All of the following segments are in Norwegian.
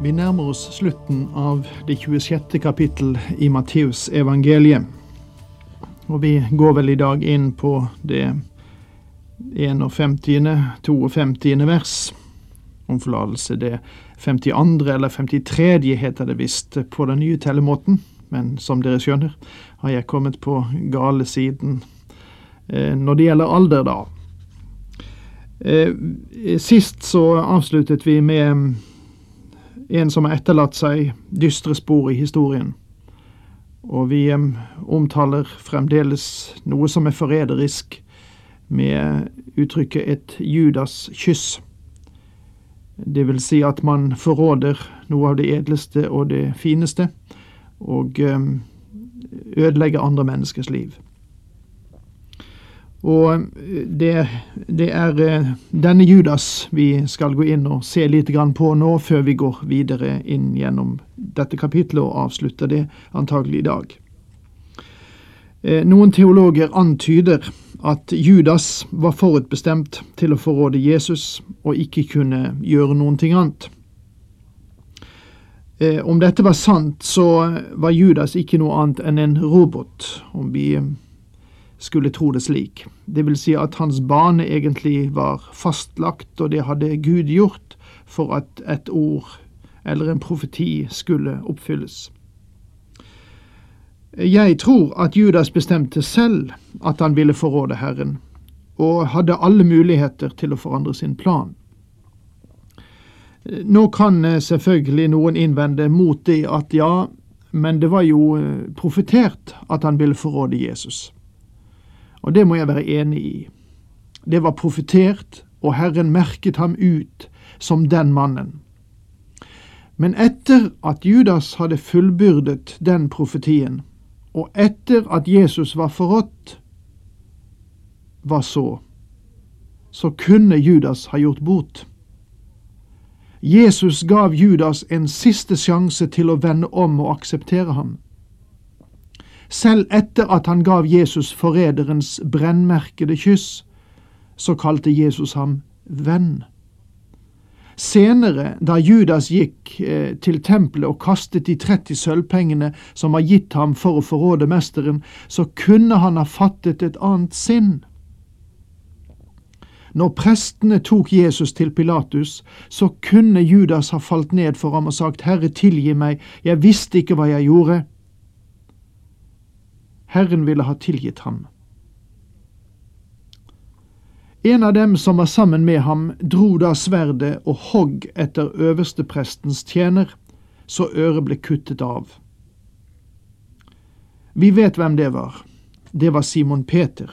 Vi nærmer oss slutten av det 26. kapittel i Matteus evangeliet. Og vi går vel i dag inn på det 51., 52. vers. Om forlatelse det 52. eller 53. heter det visst på den nye tellemåten. Men som dere skjønner, har jeg kommet på gale siden eh, når det gjelder alder, da. Eh, sist så avsluttet vi med en som har etterlatt seg dystre spor i historien. Og vi um, omtaler fremdeles noe som er forræderisk, med uttrykket et Judas kyss. Det vil si at man forråder noe av det edleste og det fineste, og um, ødelegger andre menneskers liv. Og eh, det, det, er eh, denne Judas vi skal gå inn og se litt på nå, før vi går videre inn gjennom dette kapitlet og avslutter det antagelig i dag. Eh, noen teologer antyder at Judas var forutbestemt til å forråde Jesus og ikke kunne gjøre noen ting annet. Om dette var sant, så var Judas ikke noe annet enn en robot, om vi skulle tro det slik. Det vil si at hans bane egentlig var fastlagt, og det hadde Gud gjort for at et ord eller en profeti skulle oppfylles. Jeg tror at Judas bestemte selv at han ville forråde Herren, og hadde alle muligheter til å forandre sin plan. Nå kan eh, selvfølgelig noen innvende mot det at ja, men det var jo eh, profetert at han ville forråde Jesus. Og det må jeg være enig i. Det var profetert, og Herren merket ham ut som den mannen. Men etter at Judas hadde fullbyrdet den profetien, og etter at Jesus var forrådt, hva så? Så kunne Judas ha gjort bot. Jesus gav Judas en siste sjanse til å vende om og akseptere ham. Selv etter at han gav Jesus forræderens brennmerkede kyss, så kalte Jesus ham venn. Senere, da Judas gikk eh, til tempelet og kastet de 30 sølvpengene som var gitt ham for å forråde mesteren, så kunne han ha fattet et annet sinn. Når prestene tok Jesus til Pilatus, så kunne Judas ha falt ned for ham og sagt, Herre, tilgi meg, jeg visste ikke hva jeg gjorde. Herren ville ha tilgitt ham. En av dem som var sammen med ham, dro da sverdet og hogg etter øversteprestens tjener, så øret ble kuttet av. Vi vet hvem det var. Det var Simon Peter.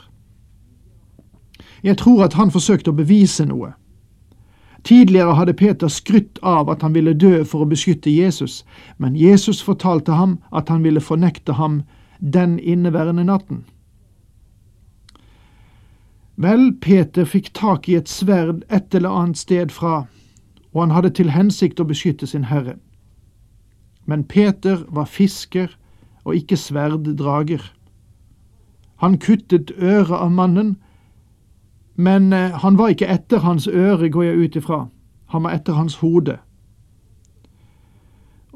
Jeg tror at han forsøkte å bevise noe. Tidligere hadde Peter skrytt av at han ville dø for å beskytte Jesus, men Jesus fortalte ham at han ville fornekte ham den inneværende natten. Vel, Peter fikk tak i et sverd et eller annet sted fra, og han hadde til hensikt å beskytte sin herre. Men Peter var fisker og ikke sverddrager. Han kuttet øret av mannen, men eh, han var ikke etter hans øre, går jeg ut ifra. Han var etter hans hode.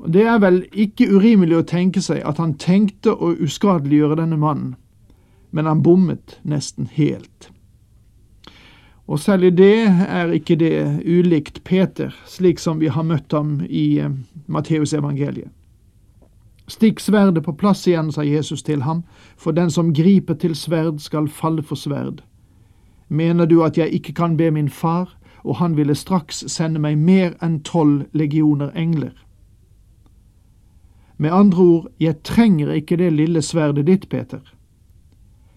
Det er vel ikke urimelig å tenke seg at han tenkte å uskadeliggjøre denne mannen, men han bommet nesten helt. Og selv i det er ikke det ulikt Peter, slik som vi har møtt ham i eh, Matteusevangeliet. Stikk sverdet på plass igjen, sa Jesus til ham, for den som griper til sverd skal falle for sverd. Mener du at jeg ikke kan be min far, og han ville straks sende meg mer enn tolv legioner engler? Med andre ord, jeg trenger ikke det lille sverdet ditt, Peter.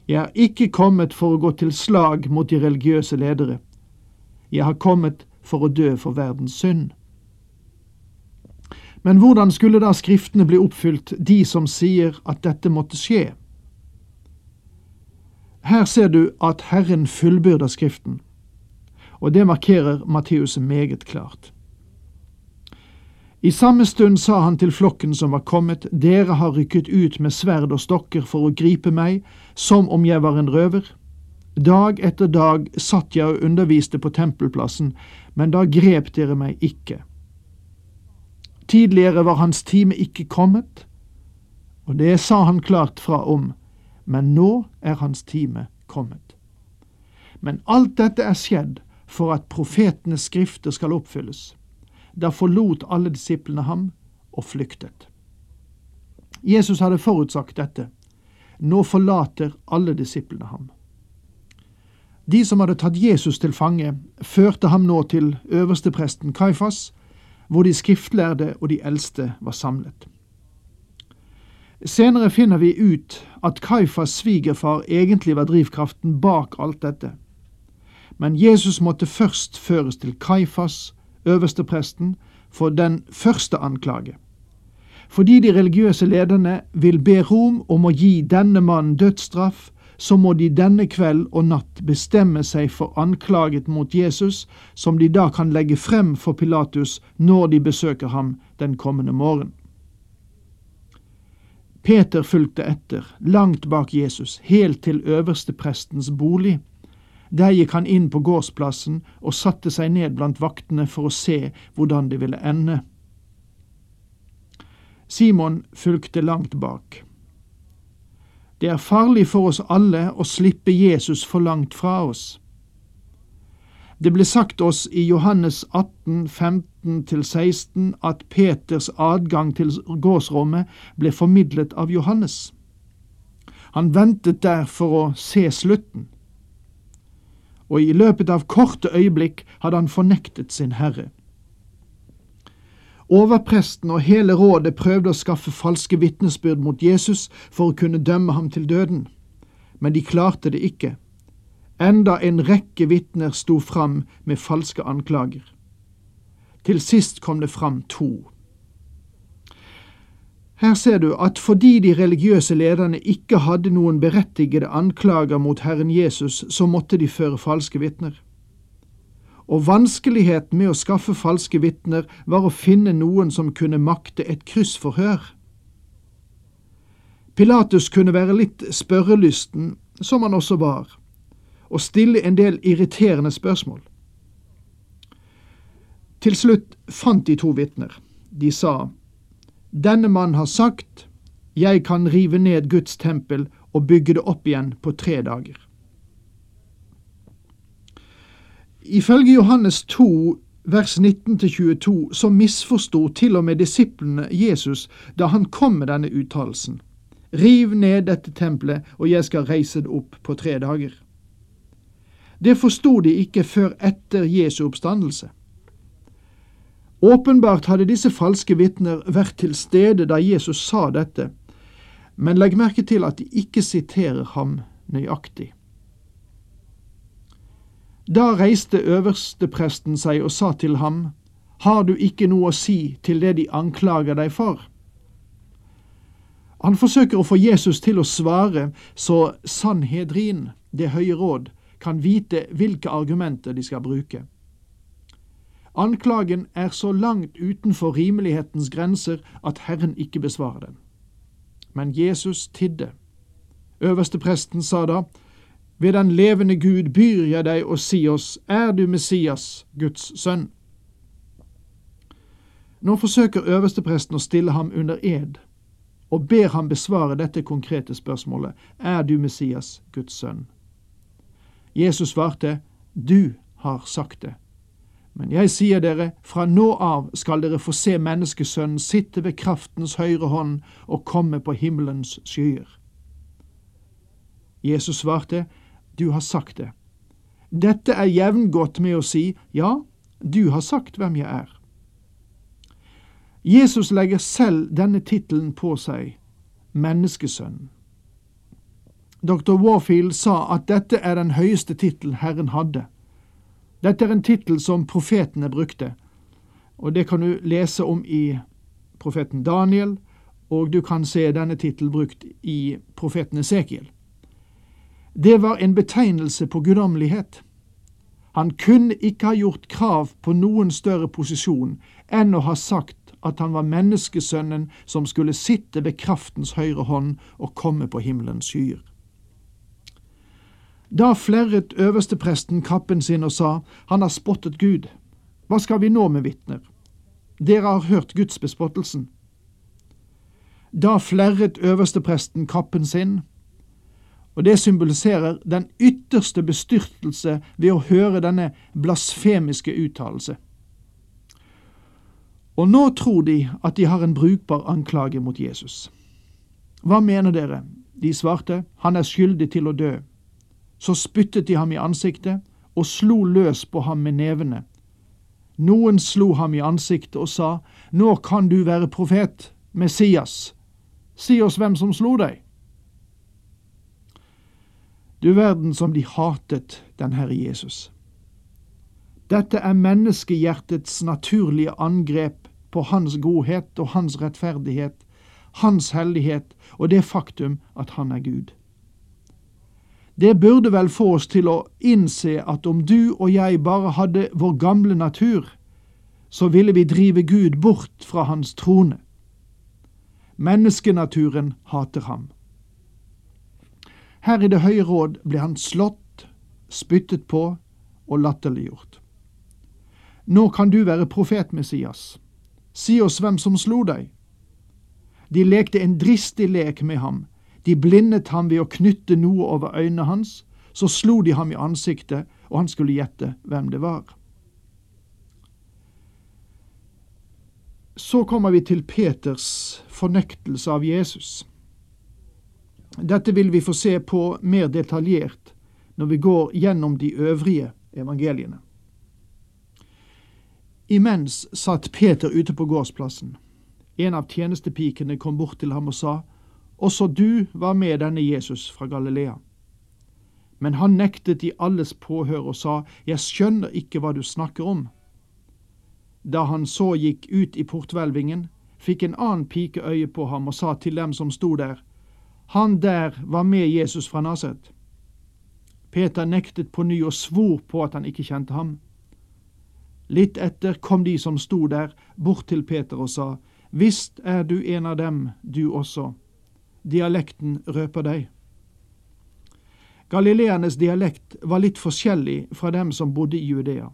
Jeg er ikke kommet for å gå til slag mot de religiøse ledere. Jeg har kommet for å dø for verdens synd. Men hvordan skulle da Skriftene bli oppfylt, de som sier at dette måtte skje? Her ser du at Herren fullbyrder Skriften, og det markerer Matteus meget klart. I samme stund sa han til flokken som var kommet, Dere har rykket ut med sverd og stokker for å gripe meg, som om jeg var en røver. Dag etter dag satt jeg og underviste på tempelplassen, men da grep dere meg ikke. Tidligere var hans time ikke kommet, og det sa han klart fra om, men nå er hans time kommet. Men alt dette er skjedd for at profetenes skrifter skal oppfylles. Da forlot alle disiplene ham og flyktet. Jesus hadde forutsagt dette. Nå forlater alle disiplene ham. De som hadde tatt Jesus til fange, førte ham nå til øverstepresten Kaifas, hvor de skriftlærde og de eldste var samlet. Senere finner vi ut at Kaifas svigerfar egentlig var drivkraften bak alt dette. Men Jesus måtte først føres til Kaifas, øverstepresten, for den første anklage. Fordi de religiøse lederne vil be Rom om å gi denne mannen dødsstraff, så må de denne kveld og natt bestemme seg for anklaget mot Jesus, som de da kan legge frem for Pilatus når de besøker ham den kommende morgen. Peter fulgte etter, langt bak Jesus, helt til øversteprestens bolig. Der gikk han inn på gårdsplassen og satte seg ned blant vaktene for å se hvordan det ville ende. Simon fulgte langt bak. Det er farlig for oss alle å slippe Jesus for langt fra oss. Det ble sagt oss i Johannes 18, 15-16 at Peters adgang til gårdsrommet ble formidlet av Johannes. Han ventet der for å se slutten, og i løpet av korte øyeblikk hadde han fornektet sin herre. Overpresten og hele rådet prøvde å skaffe falske vitnesbyrd mot Jesus for å kunne dømme ham til døden, men de klarte det ikke enda en rekke vitner sto fram med falske anklager. Til sist kom det fram to. Her ser du at fordi de religiøse lederne ikke hadde noen berettigede anklager mot Herren Jesus, så måtte de føre falske vitner. Og vanskeligheten med å skaffe falske vitner var å finne noen som kunne makte et kryssforhør. Pilatus kunne være litt spørrelysten, som han også var og stille en del irriterende spørsmål. Til slutt fant de to vitner. De sa, Denne mann har sagt, Jeg kan rive ned Guds tempel og bygge det opp igjen på tre dager. Ifølge Johannes 2, vers 19-22, så misforsto til og med disiplene Jesus da han kom med denne uttalelsen. Riv ned dette tempelet, og jeg skal reise det opp på tre dager. Det forsto de ikke før etter Jesu oppstandelse. Åpenbart hadde disse falske vitner vært til stede da Jesus sa dette, men legg merke til at de ikke siterer ham nøyaktig. Da reiste øverstepresten seg og sa til ham, Har du ikke noe å si til det de anklager deg for? Han forsøker å få Jesus til å svare, så Sanhedrin, det høye råd, kan vite hvilke argumenter de skal bruke. Anklagen er så langt utenfor rimelighetens grenser at Herren ikke besvarer den. Men Jesus tidde. Øverstepresten sa da, Ved den levende Gud byr jeg deg å si oss, er du Messias, Guds sønn? Nå forsøker øverstepresten å stille ham under ed, og ber ham besvare dette konkrete spørsmålet, er du Messias, Guds sønn? Jesus svarte, Du har sagt det. Men jeg sier dere, fra nå av skal dere få se menneskesønnen sitte ved kraftens høyre hånd og komme på himmelens skyer. Jesus svarte, Du har sagt det. Dette er jevngodt med å si, Ja, du har sagt hvem jeg er. Jesus legger selv denne tittelen på seg, Menneskesønnen. Dr. Warfield sa at dette er den høyeste tittelen Herren hadde. Dette er en tittel som profetene brukte, og det kan du lese om i profeten Daniel, og du kan se denne tittel brukt i profeten Esekiel. Det var en betegnelse på guddommelighet. Han kunne ikke ha gjort krav på noen større posisjon enn å ha sagt at han var menneskesønnen som skulle sitte ved kraftens høyre hånd og komme på himmelens skyer. Da flerret øverstepresten kappen sin og sa, han har spottet Gud. Hva skal vi nå med vitner? Dere har hørt gudsbespottelsen. Da flerret øverstepresten kappen sin, og det symboliserer den ytterste bestyrtelse ved å høre denne blasfemiske uttalelse. Og nå tror de at de har en brukbar anklage mot Jesus. Hva mener dere? De svarte, han er skyldig til å dø. Så spyttet de ham i ansiktet og slo løs på ham med nevene. Noen slo ham i ansiktet og sa, Nå kan du være profet, Messias. Si oss hvem som slo deg. Du verden som de hatet den Herre Jesus. Dette er menneskehjertets naturlige angrep på hans godhet og hans rettferdighet, hans hellighet og det faktum at han er Gud. Det burde vel få oss til å innse at om du og jeg bare hadde vår gamle natur, så ville vi drive Gud bort fra hans trone. Menneskenaturen hater ham. Her i Det høye råd ble han slått, spyttet på og latterliggjort. Nå kan du være profet, Messias. Si oss hvem som slo deg. De lekte en dristig lek med ham. De blindet ham ved å knytte noe over øynene hans. Så slo de ham i ansiktet, og han skulle gjette hvem det var. Så kommer vi til Peters fornektelse av Jesus. Dette vil vi få se på mer detaljert når vi går gjennom de øvrige evangeliene. Imens satt Peter ute på gårdsplassen. En av tjenestepikene kom bort til ham og sa, Også du var med denne Jesus fra Galilea. Men han nektet i alles påhør og sa, Jeg skjønner ikke hva du snakker om. Da han så gikk ut i porthvelvingen, fikk en annen pike øye på ham og sa til dem som sto der, han der var med Jesus fra Naset. Peter nektet på ny og svor på at han ikke kjente ham. Litt etter kom de som sto der, bort til Peter og sa, Visst er du en av dem, du også. Dialekten røper deg. Galileernes dialekt var litt forskjellig fra dem som bodde i Judea.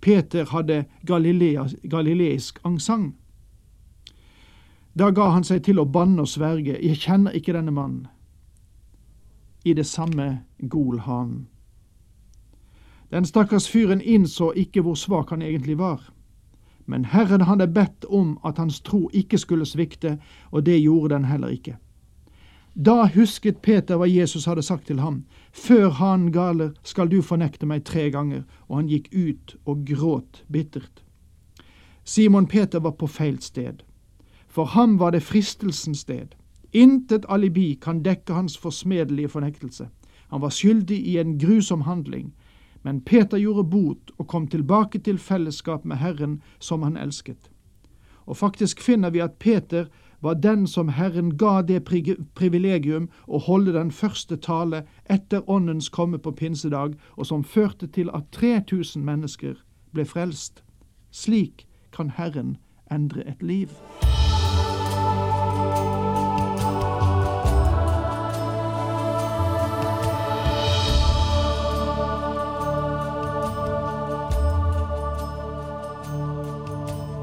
Peter hadde galileisk angsent. Da ga han seg til å banne og sverge, jeg kjenner ikke denne mannen. I det samme gol. Den stakkars fyren innså ikke hvor svak han egentlig var. Men Herren hadde bedt om at hans tro ikke skulle svikte, og det gjorde den heller ikke. Da husket Peter hva Jesus hadde sagt til ham. Før han galer skal du fornekte meg tre ganger, og han gikk ut og gråt bittert. Simon Peter var på feil sted. For ham var det fristelsens sted. Intet alibi kan dekke hans forsmedelige fornektelse. Han var skyldig i en grusom handling, men Peter gjorde bot og kom tilbake til fellesskap med Herren som han elsket. Og faktisk finner vi at Peter var den som Herren ga det privilegium å holde den første tale etter Åndens komme på pinsedag, og som førte til at 3000 mennesker ble frelst. Slik kan Herren endre et liv.